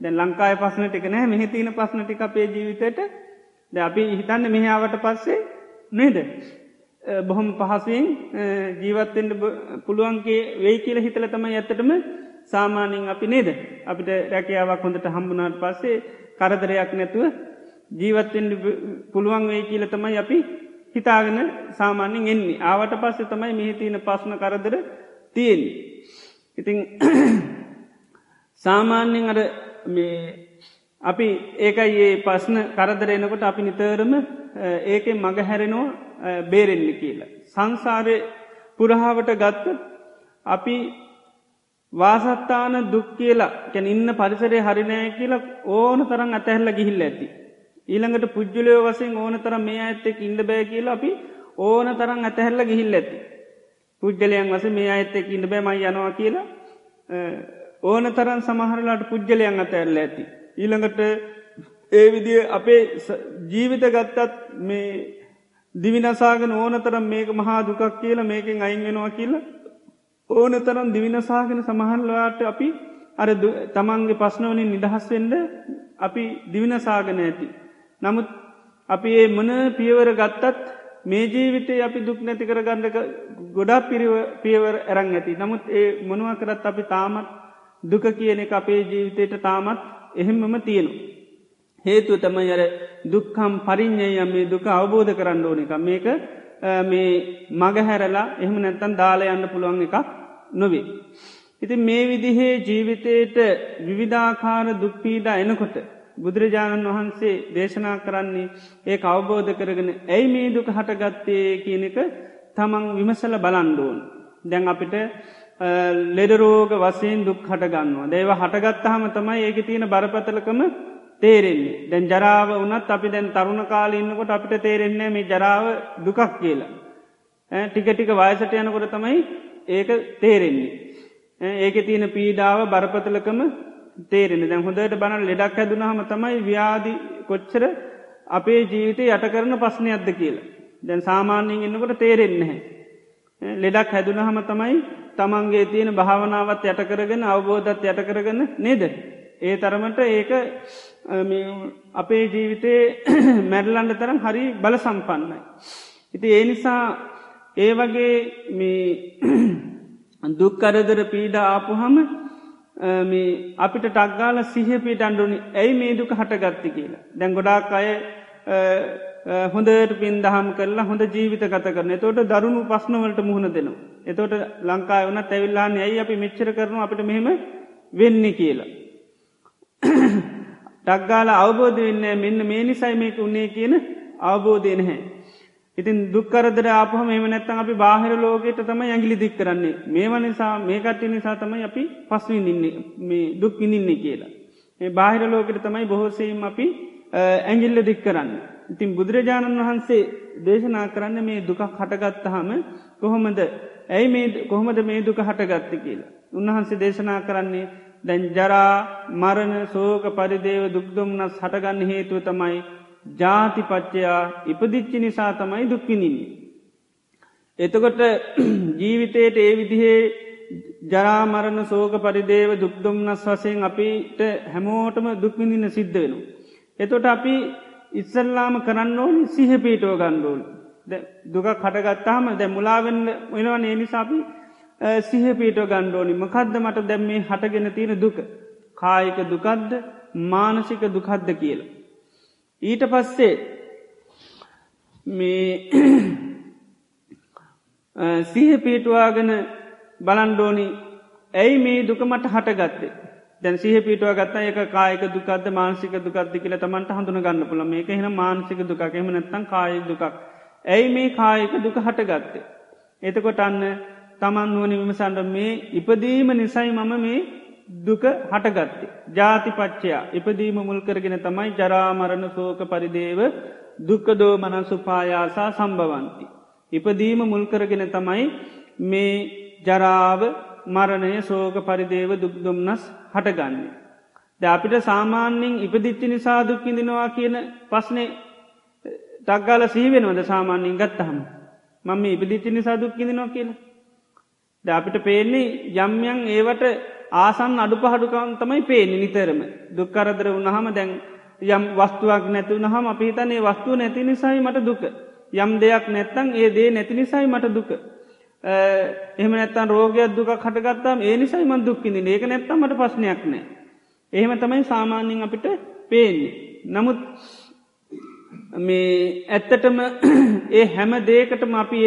දැන් ලංකාය පස්න ටික නෑ මෙහි තියන පස්න ටික අපේ ජීවිතයට ද අපි හිතන්න මෙහාවට පස්සේ නේද. බොහොම පහසුවෙන් ජීවත්තෙන්ට පුළුවන්ගේ වෙයි කියල හිතල තමයි ඇත්තටම සාමානයෙන් අපි නේද. අපිට රැකියාවක් හොඳට හම්බුනාට පස්සේ කරදරයක් නැතුව ජීවත්තෙන් පුළුවන් වේ කියල තමයි අපි හිතාගෙන සාමාන්‍යෙන් එන්නේ ආවට පස්සේ තමයි මෙහිතියන පස්න කරදර තියෙන්. ඉතිං <clears throat> සාමාන්‍යෙන් අර මේ අපි ඒකයි ඒ පස්න කරදරෙනකොට අපි නිතරම ඒක මග හැරෙනවා බේරෙල්ලි කියලා. සංසාරය පුරහාවට ගත්ත අපි වාසත්තාන දුක් කියලා කැන ඉන්න පරිසරය හරිනෑ කියලා ඕන තරම් අතැහැල්ල ගිහිල්ල ඇති. ඊළඟට පුද්ජලයෝ වසෙන් ඕන තරම් මේ ඇත්තෙක් ඉන්න බෑ කියලා අපි ඕන තරම් අතැහැල්ල ගිහිල්ල ඇති. පුද්ජලයන් වස මේ අඇත්තෙක් ඉන්න බෑමයි යනවා කියලා ඕන තරන් සමහරලාට පුද්ගලයන් අතඇල්ල ඇති. ඊළඟට ඒ විදිිය අපේ ජීවිත ගත්තත් මේ දිවිනසාගෙන ඕන තරම් මේක මහා දුකක් කියලා මේකෙන් අයින් වෙනවා කියලා ඕන තරම් දිවිනසාගෙන සමහල්ලාට අපි අර තමන්ගේ පස්නවනින් නිදහස්වෙන්ඩ අපි දිවිනසාගන ඇති. නමුත් අපි ඒ මන පියවර ගත්තත් මේ ජීවිතේ අපි දුක් නැති කර ගණ්ඩක ගොඩා පිරිව පියවර ඇරං ඇති. නමුත් ඒ මොනුව කරත් අපි තාමත් දුක කියන එක අපේ ජීවිතයට තාමත් එහෙම්මම තියෙනු. හේතුව තමයි අර දුක්කම් පරිින්්ඥය මේ දුක අවබෝධ කරන්න ඕන එක මේක මේ මගහැරලා එහෙම නැත්තන් දාලා යන්න පුළුවන් එකක් නොවේ. ඉති මේ විදිහේ ජීවිතයට විවිධාකාර දුක්පීඩා එනකොට බුදුරජාණන් වහන්සේ දේශනා කරන්නේ ඒ අවබෝධ කරගෙන ඇයි මේ දුක හටගත්තේ කියන එක තමන් විමසල බලන්ඩෝන්. දැන් අපිට ලෙඩරෝග වසයෙන් දුක් හටගන්නවා. දේව හටගත්තහම තමයි ඒක තියෙන බරපතලකම තේරෙන්නේ. දැන් ජරාව වනත් අපි දැන් තරුණ කාල ඉන්නකොට අපිට තේරෙන්නේ මේ ජරාව දුකක් කියලා. ටික ටික වයසට යනකොට තමයි ඒක තේරෙන්නේ. ඒක තියෙන පීඩාව බරපතලකම තේරෙන දැන් හොඳට බණ ලෙඩක් හැදුනහම තමයි ව්‍යාධි කොච්චර අපේ ජීවිතය යට කරන පස්්නයක්ද කියලා. දැන් සාමාන්‍යයෙන් එන්නකොට තේරෙන්නේ. ලෙඩක් හැදුනහම තමයි තමන්ගේ තියෙන භාවනාවත් යට කරගෙන අවබෝධත් යට කරගන්න නේද. ඒ තරමට ඒක අපේ ජීවිතේ <clears throat> මැඩලන්ඩ තරම් හරි බල සම්පන්නයි. ඉති ඒ නිසා ඒ වගේ <clears throat> දුක්කරදර පීඩ ආපුහම අපිට ටක්ගාල සිහපිට අන්ඩුනි ඇයි මේ දුක හටගත්ති කියලා. දැන් ගොඩාක් අය හොඳට පින් දහම් කරලා හොඳ ජීවිත කත කරන තෝට දරුණු පස්නවලට මුහුණ දෙනවා. එතෝට ලංකාය වන තැවිල්ලාන්න ඇයි අපි මෙච්චර කරනු අපිට මෙහෙම වෙන්න කියලා. <clears throat> ටක්ගාල අවබෝධ වෙන්න මෙන්න මේ නිසයි මේක උන්නේ කියන අවබෝධය නැහැ. ඉතින් දුක්කරදර ආපහම එම නැත්තන් අපි බාහිර ලෝකයට තම ඇගිලි දික් කරන්නේ මේව නිසා මේකට්ටි නිසා තමයි අපි පස්විඳන්නේ මේ දුක් විඳින්නේ කියලා. මේ බාහිර ලෝකට තමයි බොහෝසීම් අපි ඇගිල්ල දික් කරන්න. ඉතින් බුදුරජාණන් වහන්සේ දේශනා කරන්න මේ දුකක් හටගත්තහම කොහොමද ඇයි මේ කොහොමද මේ දුක හටගත්ත කියලා. උන්වහන්සේ දේශනා කරන්නේ දැන් ජරා මරණ සෝක පරිදේව දුක්දුම්නස් හටගන්න හේතුව තමයි ජාතිපච්චයා ඉපදිච්චි නිසා තමයි දුක්විනින්නේ. එතකොට <clears throat> ජීවිතයට ඒ විදිහේ ජරාමරණ සෝක පරිදේව දුක්දුම්නස් වසයෙන් අපිට හැමෝටම දුක්විඳන්න සිද්ධ වෙනු. එතොට අපි ඉස්සල්ලාම කරන්න ඕනි සිහපීටෝ ගණ්ඩෝල් දුක කටගත්තාම දැ මුලාවෙන්න වෙනවන ඒ නිසාපි සිහපීට ගණ්ඩෝනි මකද්ද මට දැම්මේ හටගෙන තියෙන දුක. කායික දුකද්ද මානසික දුකද්ද කියලා. ඊට පස්සේ මේ <clears throat> සිහ පීටවාගෙන බලන්ඩෝනි ඇයි මේ දුකමට හටගත්තේ දැන් සිහ පිටුව ගත්ත එක කායක දුකද මානසික දුකක්ද කියල තමන්ට හඳුන ගන්න පුළ මේක හෙන මානසික දුකක්ෙම නැත්තන් කාය දුකක් ඇයි මේ කායක දුක හටගත්තේ එතකොට අන්න තමන් වුවනි විමසන්ඩ මේ ඉපදීම නිසයි මම මේ දුක හටගත්තේ. ජාතිපච්චයා ඉපදීම මුල් කරගෙන තමයි ජරාමරණ සෝක පරිදේව දුක්කදෝ මනසුපායාසා සම්භවන්ති. ඉපදීම මුල් කරගෙන තමයි මේ ජරාව මරණය සෝක පරිදේව දුක්දුම්නස් හටගන්නේ. ද අපිට සාමාන්‍යින් ඉපදිච්චි නිසා දුක්කිදිනවා කියන පස්නේ තක්ගාල සීවෙනවද සාමාන්‍යින් ගත්තහම මම ඉපදිච්චි නිසා දුක්කිදිනවා කියලා. ද අපිට පේන්නේ යම්යන් ඒවට ආසන් අඩු පහඩුකන් තමයි පේනි නිතරම දුක්කරදර වුණහම දැන් යම් වස්තුවක් නැතිවුණ හම අපිහිතන්නේ වස්තුව නැති නිසයි මට දුක. යම් දෙයක් නැත්තං ඒ දේ නැති නිසයි මට දුක. එහම නැත්තන් රෝගයක් දුක කටගත්තාම ඒ නිසයි මන් දුක්කින්නේ ඒක නැත්තම් මට පස්්නයක් නෑ. එහෙම තමයි සාමාන්‍යින් අපිට පේන්නේ. නමුත් මේ ඇත්තටම <clears throat> ඒ හැම දේකටම අපි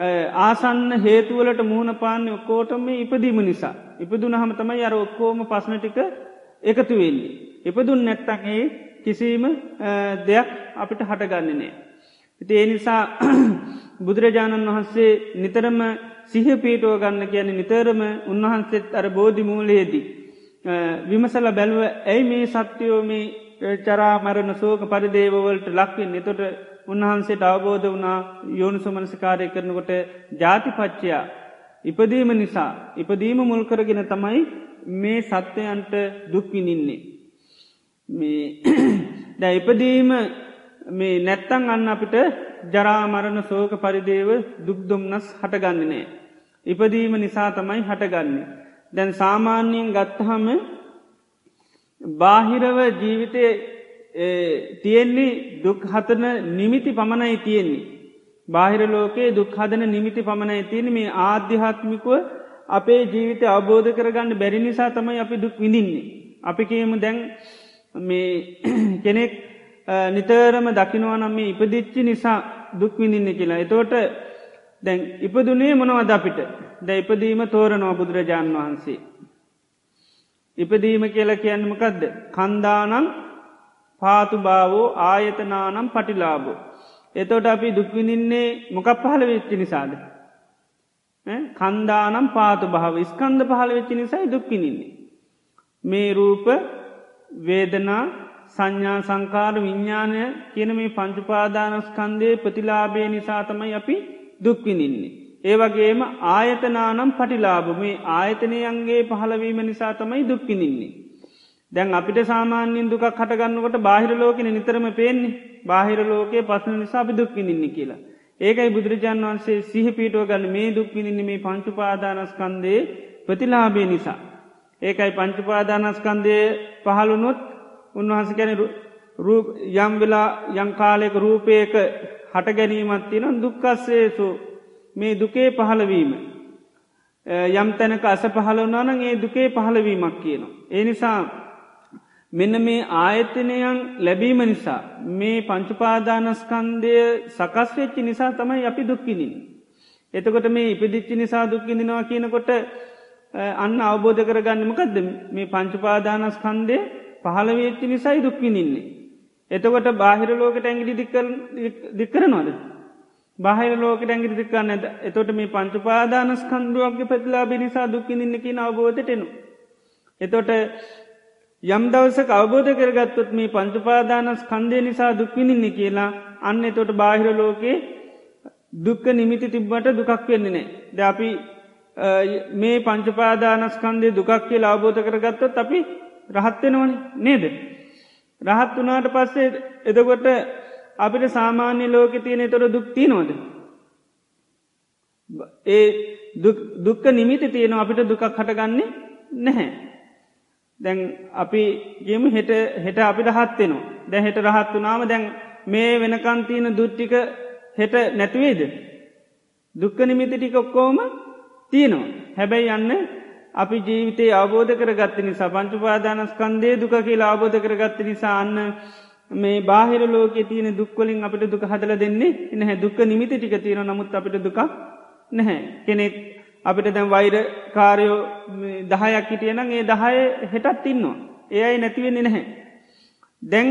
ඒ ආසන්න හේතුවලට මුහුණ පාන්න ඔක්කෝටම ඉපදීම නිසා. ඉපදුන හම තමයි අර ඔක්කෝම පස්න ටික එකතු වෙන්නේ. ඉපදුන් නැත්තගේ කිසිීම දෙයක් අපිට හටගන්නේ නෑ. ඉති ඒ නිසා <clears throat> බුදුරජාණන් වහන්සේ නිතරම සිහ පීටුව ගන්න කියන නිතරම උන්වහන්සේත් අර බෝධි මූලයේදී. විමසල බැලුව ඇයි මේ සත්‍යයෝමී චරාමරණ සෝක පරිදේවවලට ලක්වෙන් එතොට උන්වහන්සේට අවබෝධ වනා යෝනිසු මනසිකාරය කරනකොට ජාතිපච්චයා ඉපදීම නිසා ඉපදීම මුල්කරගෙන තමයි මේ සත්‍යයන්ට දුක්විනින්නේ. <clears throat> දැ ඉපදීම මේ නැත්තං අන්න අපිට ජරාමරණ සෝක පරිදේව දුක්දුම්නස් හටගන්නනෑ. ඉපදීම නිසා තමයි හටගන්නේ. දැන් සාමාන්‍යයෙන් ගත්තහම බාහිරව ජීවිතය තියෙන්නේ දුක් හතන නිමිති පමණයි තියෙන්නේ. බාහිර ලෝකයේ දුක් හදන නිමිති පමණයි තියෙන මේ ආධ්‍යාත්මිකුව අපේ ජීවිතය අවබෝධ කරගන්න බැරි නිසා තමයි අපි දුක් විඳින්නේ. අපි කියමු දැන් මේ කෙනෙක් නිතරම දකිනවනම් මේ ඉපදිච්චි නිසා දුක්විඳින්න කියලා. එතෝට දැන් ඉපදුනේ මොනවද අපිට ද ඉපදීම තෝරනවා බුදුරජාණන් වහන්සේ. ඉපදීම කියලා කියන්නමකදද. කන්දානං පාතු භාවෝ ආයතනානම් පටිලාබෝ. එතෝට අපි දුක්විනින්නේ මොකක් පහළ වෙච්චි නිසාද. කන්දානම් පාතු භාව ස්කන්ද පහළ වෙච්චි නිසයි දුක්කිනින්නේ. මේ රූප වේදනා සංඥා සංකාර විඤ්ඥානය කියන මේ පංචුපාදානස්කන්දය ප්‍රතිලාබය නිසාතමයි අපි දුක්විනින්නේ. ඒවගේම ආයතනානම් පටිලාබ මේ ආයතනයන්ගේ පහළවීම නිසා තමයි දුක්විනින්නේ. දැන් අපිට සාමාන්‍යින් දුකක් හටගන්නකොට බාහිර ලෝකෙන නිතරම පේන්නේ බාහිර ලෝකයේ පසන නිසා අපි දුක්විනින්නේ කියලා. ඒකයි බුදුරජාන් වන්සේ සිහ පිටුව ගන්න මේ දුක්විනින්නේ මේ පංචුපාදානස්කන්දේ ප්‍රතිලාබේ නිසා. ඒකයි පංචුපාදානස්කන්දය පහළුනොත් උන්වහස ගැන යම් වෙලා යංකාලයක රූපයක හට ගැනීමත් තියෙන දුක්කස්සේසු මේ දුකේ පහළවීම. යම් තැනක අස පහළවනාන ඒ දුකේ පහළවීමක් කියනවා. ඒ නිසා මෙන්න මේ ආයතනයන් ලැබීම නිසා මේ පංචුපාදානස්කන්දය සකස්වෙච්චි නිසා තමයි අපි දුක්කිනින්. එතකොට මේ ඉපදිච්චි නිසා දුක්කිදිනවා කියනකොට අන්න අවබෝධ කරගන්නමකක්ද මේ පංචුපාදානස්කන්දය පහළවෙච්චි නිසයි දුක්විනින්නේ. එතකොට බාහිර ලෝකට ඇගිලි දික්කරනවාද. බාහිර ලෝකට ඇගිරි දික්කන්න ඇද එතොට මේ පංචුපාදානස් කන්දුවක්ගේ පැතිලා බිනිසා දුක්කිනින්නකි අවබෝධටෙනු. එතොට යම් දවසක අවබෝධ කරගත්තොත් මේ පංචුපාදානස් කන්දය නිසා දුක්විනින්න කියලා අන්න එතොට බාහිර ලෝකයේ දුක්ක නිමිති තිබ්බට දුකක් වෙන්නේ නෑ. ද අපි මේ පංචපාදානස්කන්දේ දුකක් කියලා අවබෝධ කරගත්තොත් අපි රහත්වෙනවන නේද. රහත් වනාට පස්සේ එදකොට අපිට සාමාන්‍ය ලෝක තියෙන තොර දුක්ති නොද. ඒ දුක්ක නිමිති තියෙනවා අපිට දුකක් හටගන්නේ නැහැ. දැන් අපි ගේම හෙට හෙට අපිට හත්වෙනවා දැ හෙට රහත් වනාම දැන් මේ වෙනකන්තියන දුට්ටික හෙට නැතිවේද. දුක්ක නිමිති ටික ඔක්කෝම තියෙනවා. හැබැයි යන්න අපි ජීවිතේ අවබෝධ කරගත්ත නිසා පංචුපාදානස්කන්දේ දුක කියලා අවබෝධ කරගත්ත නිසා අන්න මේ බාහිර ලෝක තියන දුක්වලින් අපිට දුක හදල දෙන්නේ නැහැ. දුක්ක නිමිති ටික තියෙන නමුත් අපිට දුකක් නැහැ. කෙනෙක් අපිට දැන් වෛර කාරයෝ දහයක් හිටියනම් ඒ දහය හෙටත් ඉන්නවා. ඒයි නැතිවෙන්නේ නැහැ. දැන්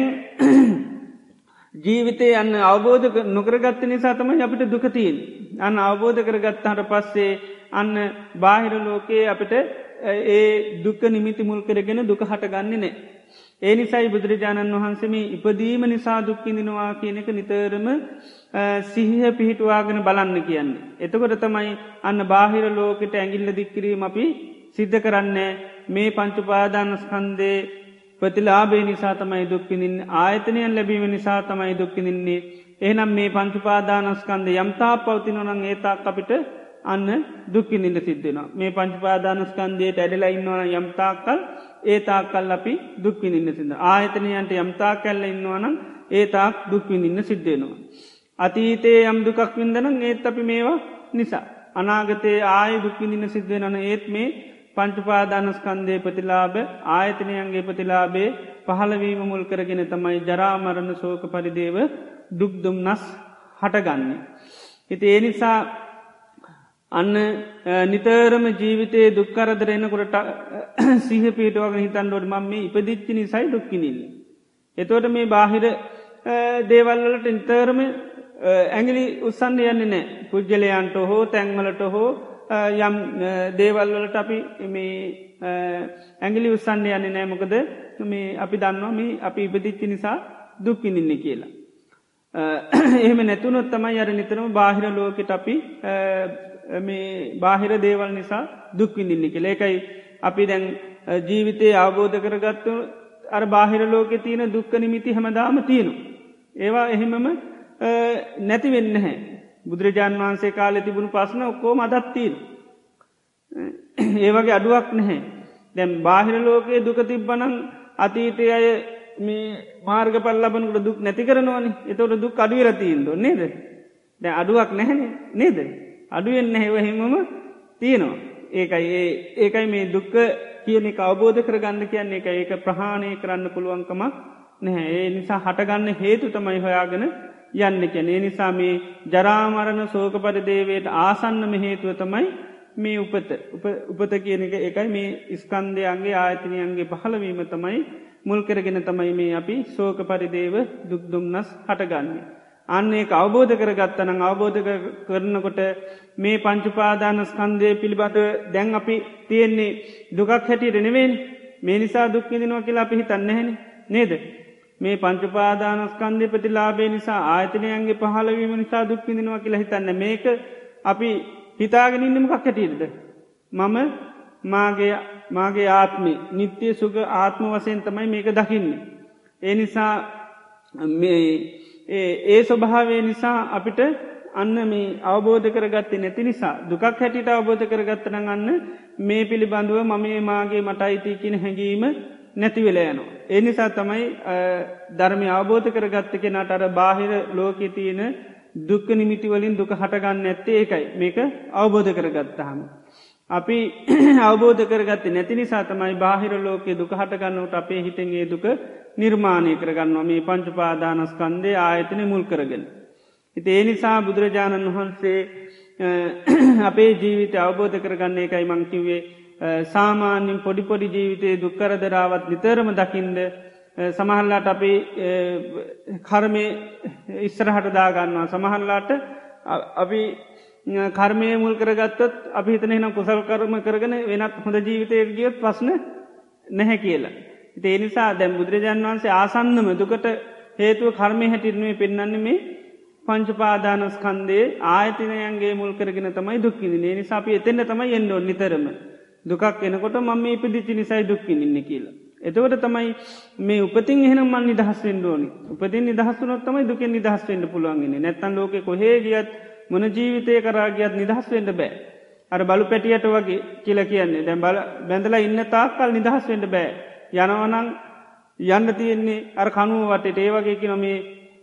<clears throat> ජීවිතය යන්න අවබෝධ නොකරගත්ත නිසා තමයි අපිට දුකතිීන් අන්න අවබෝධ කරගත්තාට පස්සේ අන්න බාහිර ලෝකයේ අපට ඒ දුක නිමිති මුල් කරගෙන දුක හටගන්නේ නෑ. ඒ නිසයි බුදුරජාණන් වහන්සේම ඉපදීම නිසා දුක්කිදිනවා කියන එක නිතරම සිහිහ පිහිටුවාගෙන බලන්න කියන්නේ. එතකොට තමයි අන්න බාහිර ලෝකට ඇගිල්ල දික්කිරීම අපි සිද්ධ කරන්නේ මේ පංචුපාදානස්කන්දේ ප්‍රතිලාබේ නිසා තමයි දුක්කිනින් ආයතනයන් ලැබීම නිසා තමයි දුක්කිනින්නේ එහනම් මේ පංචුපාදානස්කන්ද යම්තා පවතිනොනං ඒතාක් අපිට අන්න දුක්කිනින්ට සිද්ධෙනවා මේ පංචපාදානස්කන්දයට ඇඩලා ඉන්නවන යම්තාකල් ඒතාකල් අපි දුක්විනින්න සිද ආයතනයන්ට යම්තා කැල්ල ඉන්නවනම් ඒතාක් දුක්විනින්න සිද්ධෙනවා. අතීතයේ යම් දුකක් වින්දනම් ඒත් අපි මේවා නිසා. අනාගතයේ ආය දුක්විනින්න සිද්ධෙනන ඒත් මේ පංචුපාදානස්කන්දය ප්‍රතිලාබ ආයතනයන්ගේ ප්‍රතිලාබේ පහළවීම මුල් කරගෙන තමයි ජරාමරණ සෝක පරිදේව දුක්දුම් නස් හටගන්නේ. හිති ඒ නිසා අන්න නිතරම ජීවිතයේ දුක්කරදර එනකොට <clears throat> සිහ පිටුවගෙන හිතන්ඩෝට මම මේ ඉපදිච්චි නිසයි දුක්කිනිල්ල. එතෝට මේ බාහිර දේවල්වලට නිතරම ඇගිලි උත්සන්ඩ යන්නේ නෑ පුද්ගලයන්ට හෝ තැන්වලට හෝ යම් දේවල්වලට අපි ඇගිලි උත්සන්ඩ යන්නේ නෑමකද මේ අපි දන්නවා මේ අපි ඉපදිච්චි නිසා දුක්කිනින්නේ කියලා. <clears throat> එහෙම නැතුනොත් තමයි අර නිතරම බාහිර ලෝකට අපි මේ බාහිර දේවල් නිසා දුක්විඳින්නේ කෙ ඒකයි අපි දැන් ජීවිතය අවබෝධ කරගත්තු අර බාහිර ලෝකෙ තියෙන දුක්ක නිමිති හැමදාම තියෙනු. ඒවා එහෙමම නැති වෙන්න හැ. බුදුරජාන් වහන්සේ කාලෙ තිබුණු පස්සන ඔක්කෝ මදත්තිීන. ඒ වගේ අඩුවක් නැහැ. දැම් බාහිර ලෝකයේ දුක තිබ්බනං අතීතය අය මේ මාර්ග පල් ලබනකට දුක් නැති කරනවනි. එතවට දුක් අඩුවරතිීන්ද නේද? දැ අඩුවක් නැහැන නේද? අඩුවෙන් නැහෙව හිමම තියෙනවා. ඒකයි ඒ ඒකයි මේ දුක්ක කියන එක අවබෝධ කරගන්න කියන්නේ. එක ඒක ප්‍රහාණය කරන්න පුළුවන්කමක් නැහැ. ඒ නිසා හටගන්න හේතු තමයි හොයාගෙන යන්න කැන ඒ නිසා මේ ජරාමරණ සෝක පරිදේවයට ආසන්නම හේතුව තමයි මේ උපත. උපත කියන එක එකයි මේ ස්කන්දයන්ගේ ආයතනයන්ගේ පහළවීම තමයි මුල් කරගෙන තමයි මේ අපි සෝක පරිදේව දුක්දුම්න්නස් හටගන්නේ. අන්නේ අවබෝධ කරගත්තනම් අවබෝධ කරනකොට මේ පංචුපාදාන ස්කන්දය පිළිබඳ දැන් අපි තියෙන්නේ දුකක් හැටියට නෙවෙන් මේ නිසා දුක්කිදිනවා කියලා අපි හිතන්න හැන නේද. මේ පංචුපාදානස්කන්දය ප්‍රතිලාබේ නිසා ආයතනයන්ගේ පහලවීම නිසා දුක්කිදිනවා කියලා හිතන්න මේක අපි හිතාගෙන ඉන්නමකක් හැටියටද. මම මාගේ මාගේ ආත්මි නිත්‍යය සුග ආත්ම වසයෙන් තමයි මේක දකින්නේ. ඒ නිසා ඒ ස්වභාවය නිසා අපිට අන්න මේ අවබෝධ කරගත්තේ නැති නිසා දුකක් හැටිට අවබෝධ කරගත්තන අන්න මේ පිළිබඳුව මම මාගේ මට අයිති කියන හැඟීම නැතිවෙලයනවා. ඒ නිසා තමයි ධර්මය අවබෝධ කරගත්ත කෙනට අර බාහිර ලෝකෙ තියෙන දුක්ක නිමිතිවලින් දුක හටගන්න ඇත්තේ ඒකයි මේක අවබෝධ කරගත්තහම. අපි <clears throat> අවබෝධ කරගත්ත නැති නිසා තමයි බාහිර ලෝකයේ දුක හටගන්නවට අපේ හිතන්ගේ දුක නිර්මාණය කරගන්නවා. මේ පංචුපාදානස්කන්දේ ආයතන මුල් කරගෙන. ඉති ඒ නිසා බුදුරජාණන් වහන්සේ <clears throat> අපේ ජීවිත අවබෝධ කරගන්න එකයි මංකිවේ සාමාන්‍යින් පොඩිපොඩි ජීවිතයේ දුක්කරදරාවත් නිතරම දකිින්ද සමහල්ලාට අපි කර්මය ඉස්සරහට දාගන්නවා. සමහල්ලාට අපි කර්මය මුල් කරගත්තත් අපි හිතන එනම් කුසල් කරම කරගෙන වෙනත් හොඳ ජීවිතය ගියොත් පස්න නැහැ කියලා. ඒ නිසා දැම් බුදුරජාන් වන්සේ ආසන්නම දුකට හේතුව කර්මය හැටිරනුවේ පෙන්න්න මේ පංචුපාදානස්කන්දේ ආයතිනයන්ගේ මුල් කරගෙන තමයි දුක්කිනි ඒ නිසා අපි එතෙන්ට තමයි එන්නෝ නිතරම දුකක් එනකොට මම ඉපදිච්චි නිසයි දුක්කිනින්න කියලා. එතවට තමයි මේ උපතින් එහෙනම් මන් නිදහස්වෙන්ඩ ඕනි උපතින් නිදහස්සුනොත් තමයි දුකෙන් නිදහස්වෙන්ට පුළුවන්ගෙන නැත්තන් ලෝක කොහේ ගියත් මොන ජීවිතය කරාගියත් නිදහස්වෙන්ට බෑ. අර බලු පැටියට වගේ කියල කියන්නේ. දැම් බල බැඳලා ඉන්න තාක්කල් නිදහස්වෙන්ට බෑ. යනවනං යන්න තියෙන්නේ අර කනුව වටට. ඒ වගේ කින මේ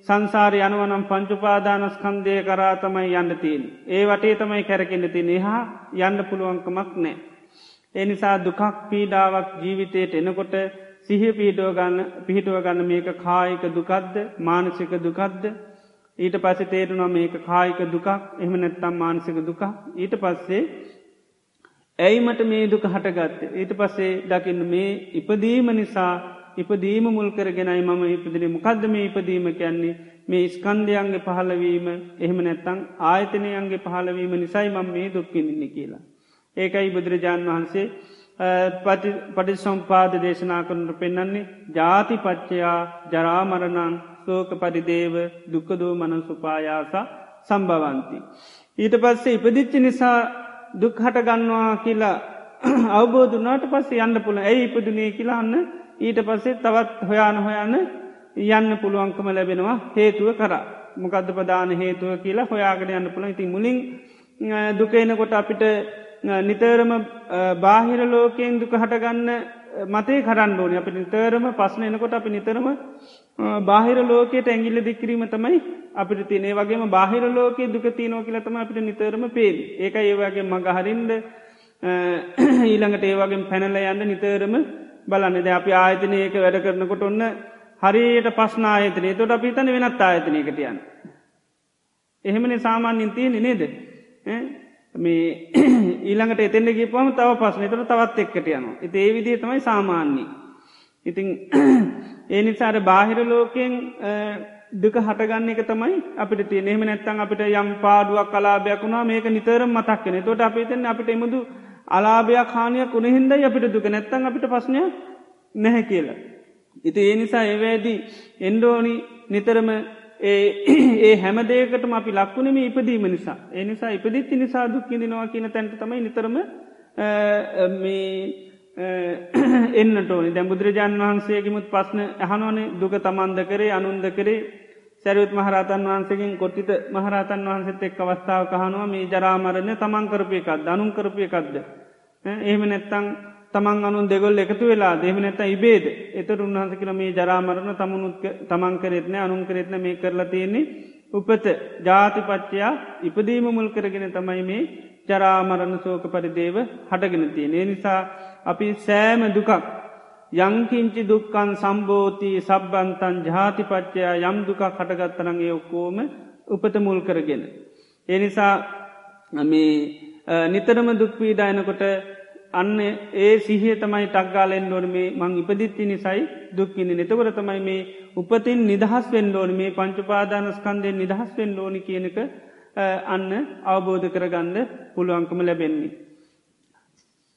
සංසාර යනවනම් පංචුපාදානස්කන්දය කරා තමයි යන්න තියෙන්. ඒ වටේ තමයි කැරකෙන්ට තින එහා යන්න පුළුවන්කමක් නෑ. එනිසා දුකක් පීඩාවක් ජීවිතයට එනකොට සිහ පීටුව ගන්න පිහිටුව ගන්න මේක කායික දුකද්ද මානසික දුකද්ද ඊට පස්සේ තේරුණා මේක කායික දුකක් එහම නැත්තම් මානසික දුක ඊට පස්සේ ඇයිමට මේ දුක හටගත්ත? ඊට පස්සේ දකින්න මේ ඉපදීම නිසා ඉපදීම මුල් කරගෙනයි මම ඉපදින. මොකක්ද මේ ඉපදීම කියන්නේ? මේ ස්කන්දයන්ගේ පහලවීම එහෙම නැත්තං ආයතනයන්ගේ පහලවීම නිසයි මම මේ දුක්කිනින්න කියලා. ඒකයි බුදුරජාණන් වහන්සේ පටි සම්පාද දේශනා කරනට පෙන්න්නන්නේ ජාති පච්චයා ජරාමරණන් සෝක පරිදේව දුකදෝ මන සුපායාස සම්භවන්ති. ඊට පස්සේ ඉපදිච්චි නිසා දුක් හට ගන්නවා කියලා <clears throat> අවබෝධනාට පස්සේ යන්න පුළ ඇයි ඉපදුනේ කියලාන්න ඊට පස්සේ තවත් හොයාන හොයන්න යන්න පුළුවන්කම ලැබෙනවා හේතුව කර. මොකද ප්‍රධාන හේතුව කියලා හොයාගෙන යන්න පුළ ඉතින් මුලින් දුකේනකොට අපිට නිතරම බාහිර ලෝකයෙන් දුක හටගන්න මතේ කරන්න ඕනි. අපි නිතරම පස්සන එනකොට අපි නිතරම බාහිර ලෝකයට ඇගිල්ල දික්කිරීම තමයි අපිට තිනේ වගේම බාහිර ලෝකයේ දුකති නෝ කියලතම අපිට නිතරම පේල් ඒක ඒවගේ මඟහරින්ද ඊළඟට ඒවගේ පැනල යන්න නිතරම බලන්න. ද අපි ආයතනයක වැඩ කරනකොට ඔන්න හරියට පස්න ආයතනය. තොට අපි තන වෙනත් ආයතනයකට යන්න. එහෙමන සාමාන්‍යින් තියෙන නේද? මේ <clears throat> ඊළඟට එතෙන්ට ගිපම තව පස්සන තර තවත් එක්කට යනවා. එති ඒ විදිේ තමයි සාමාන්‍යී. ඉතිං ඒ නිසාර බාහිර ලෝකයෙන් දුක හටගන්න එක තමයි අපිට තිය එහෙම නැත්තන් අපිට යම් පාඩුවක් කලාභයක් වුණා මේක නිතරම් මතක්කන තොට අපිතෙන් අපිට එමුදු අලාභයක් හානියක් උනහින්දයි අපිට දුක නැත්තන් අපිට පස්්නය නැහැ කියලා. ඉති ඒ නිසා ඒවැදී එන්ඩෝනි නිතරම ඒ හැමදේකටම අපි ලක්වුණම ඉපදීම නිසා. ඒ නිසා ඉපදිත්ති නිසා දුක්කිදිනවා කියන තැන්ට තමයි නිතරම <clears throat> එන්නට ඕනි දැ බුදුරජාන් වහන්සේගෙමුත් පස්න ඇහනෝනේ දුක තමන්ද කරේ අනුන්ද කරේ සැරුත් මහරතන් වහන්සකින් කොට්ටිත මහරතන් වහන්සෙත් එක් අවස්ථාව කහනවා මේ ජරාමරණය තමන් කරපය එකක්ද අනුන් කරපය එකක්ද. එහෙම නැත්තං තමන් අනුන් දෙගොල් එකතු වෙලා දෙම නැත ඉබේද එතට උන්හන්ස කළ මේ ජරාමරණ තමනුත් තමන් කරෙත්න අනුන් කරෙත්න මේ කරලා තියෙන්නේ උපත ජාතිපච්චයා ඉපදීම මුල් කරගෙන තමයි මේ ජරාමරණ සෝක පරිදේව හටගෙන තියෙන. ඒ නිසා අපි සෑම දුකක් යංකින්චි දුක්කන් සම්බෝති සබ්බන්තන් ජාතිපච්චයා යම් දුකක් හටගත්තරන්ගේ ඔක්කෝම උපත මුල් කරගෙන. ඒ නිසා මේ නිතරම දුක්පීඩායනකොට අන්න ඒ සිහිය තමයි ටක්ගාලෙන් ඩෝන මේ මං ඉපදිත්ති නිසයි දුක්කින්න නතවර තමයි මේ උපතින් නිදහස් වෙන් ෝන මේ පංචුපාදානස්කන්දයෙන් නිදහස් වෙන් ඕනි කියනක අන්න අවබෝධ කරගන්න පුළුවන්කම ලැබෙන්නේ.